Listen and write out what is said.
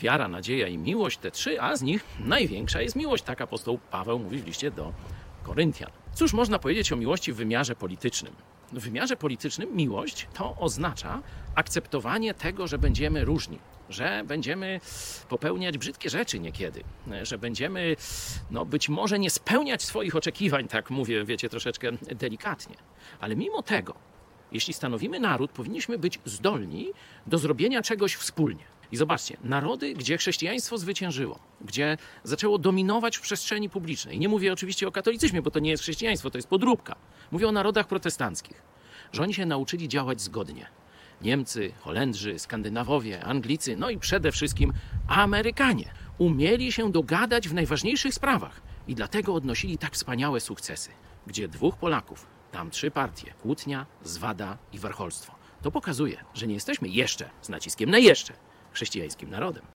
wiara, nadzieja i miłość, te trzy, a z nich największa jest miłość. Tak apostoł Paweł mówi w liście do Koryntian. Cóż można powiedzieć o miłości w wymiarze politycznym? W wymiarze politycznym miłość to oznacza akceptowanie tego, że będziemy różni, że będziemy popełniać brzydkie rzeczy niekiedy, że będziemy no, być może nie spełniać swoich oczekiwań, tak mówię, wiecie, troszeczkę delikatnie. Ale mimo tego, jeśli stanowimy naród, powinniśmy być zdolni do zrobienia czegoś wspólnie. I zobaczcie, narody, gdzie chrześcijaństwo zwyciężyło, gdzie zaczęło dominować w przestrzeni publicznej. Nie mówię oczywiście o katolicyzmie, bo to nie jest chrześcijaństwo, to jest podróbka. Mówię o narodach protestanckich, że oni się nauczyli działać zgodnie. Niemcy, Holendrzy, Skandynawowie, Anglicy, no i przede wszystkim Amerykanie umieli się dogadać w najważniejszych sprawach i dlatego odnosili tak wspaniałe sukcesy. Gdzie dwóch Polaków, tam trzy partie: kłótnia, zwada i warcholstwo. To pokazuje, że nie jesteśmy jeszcze, z naciskiem na jeszcze, chrześcijańskim narodem.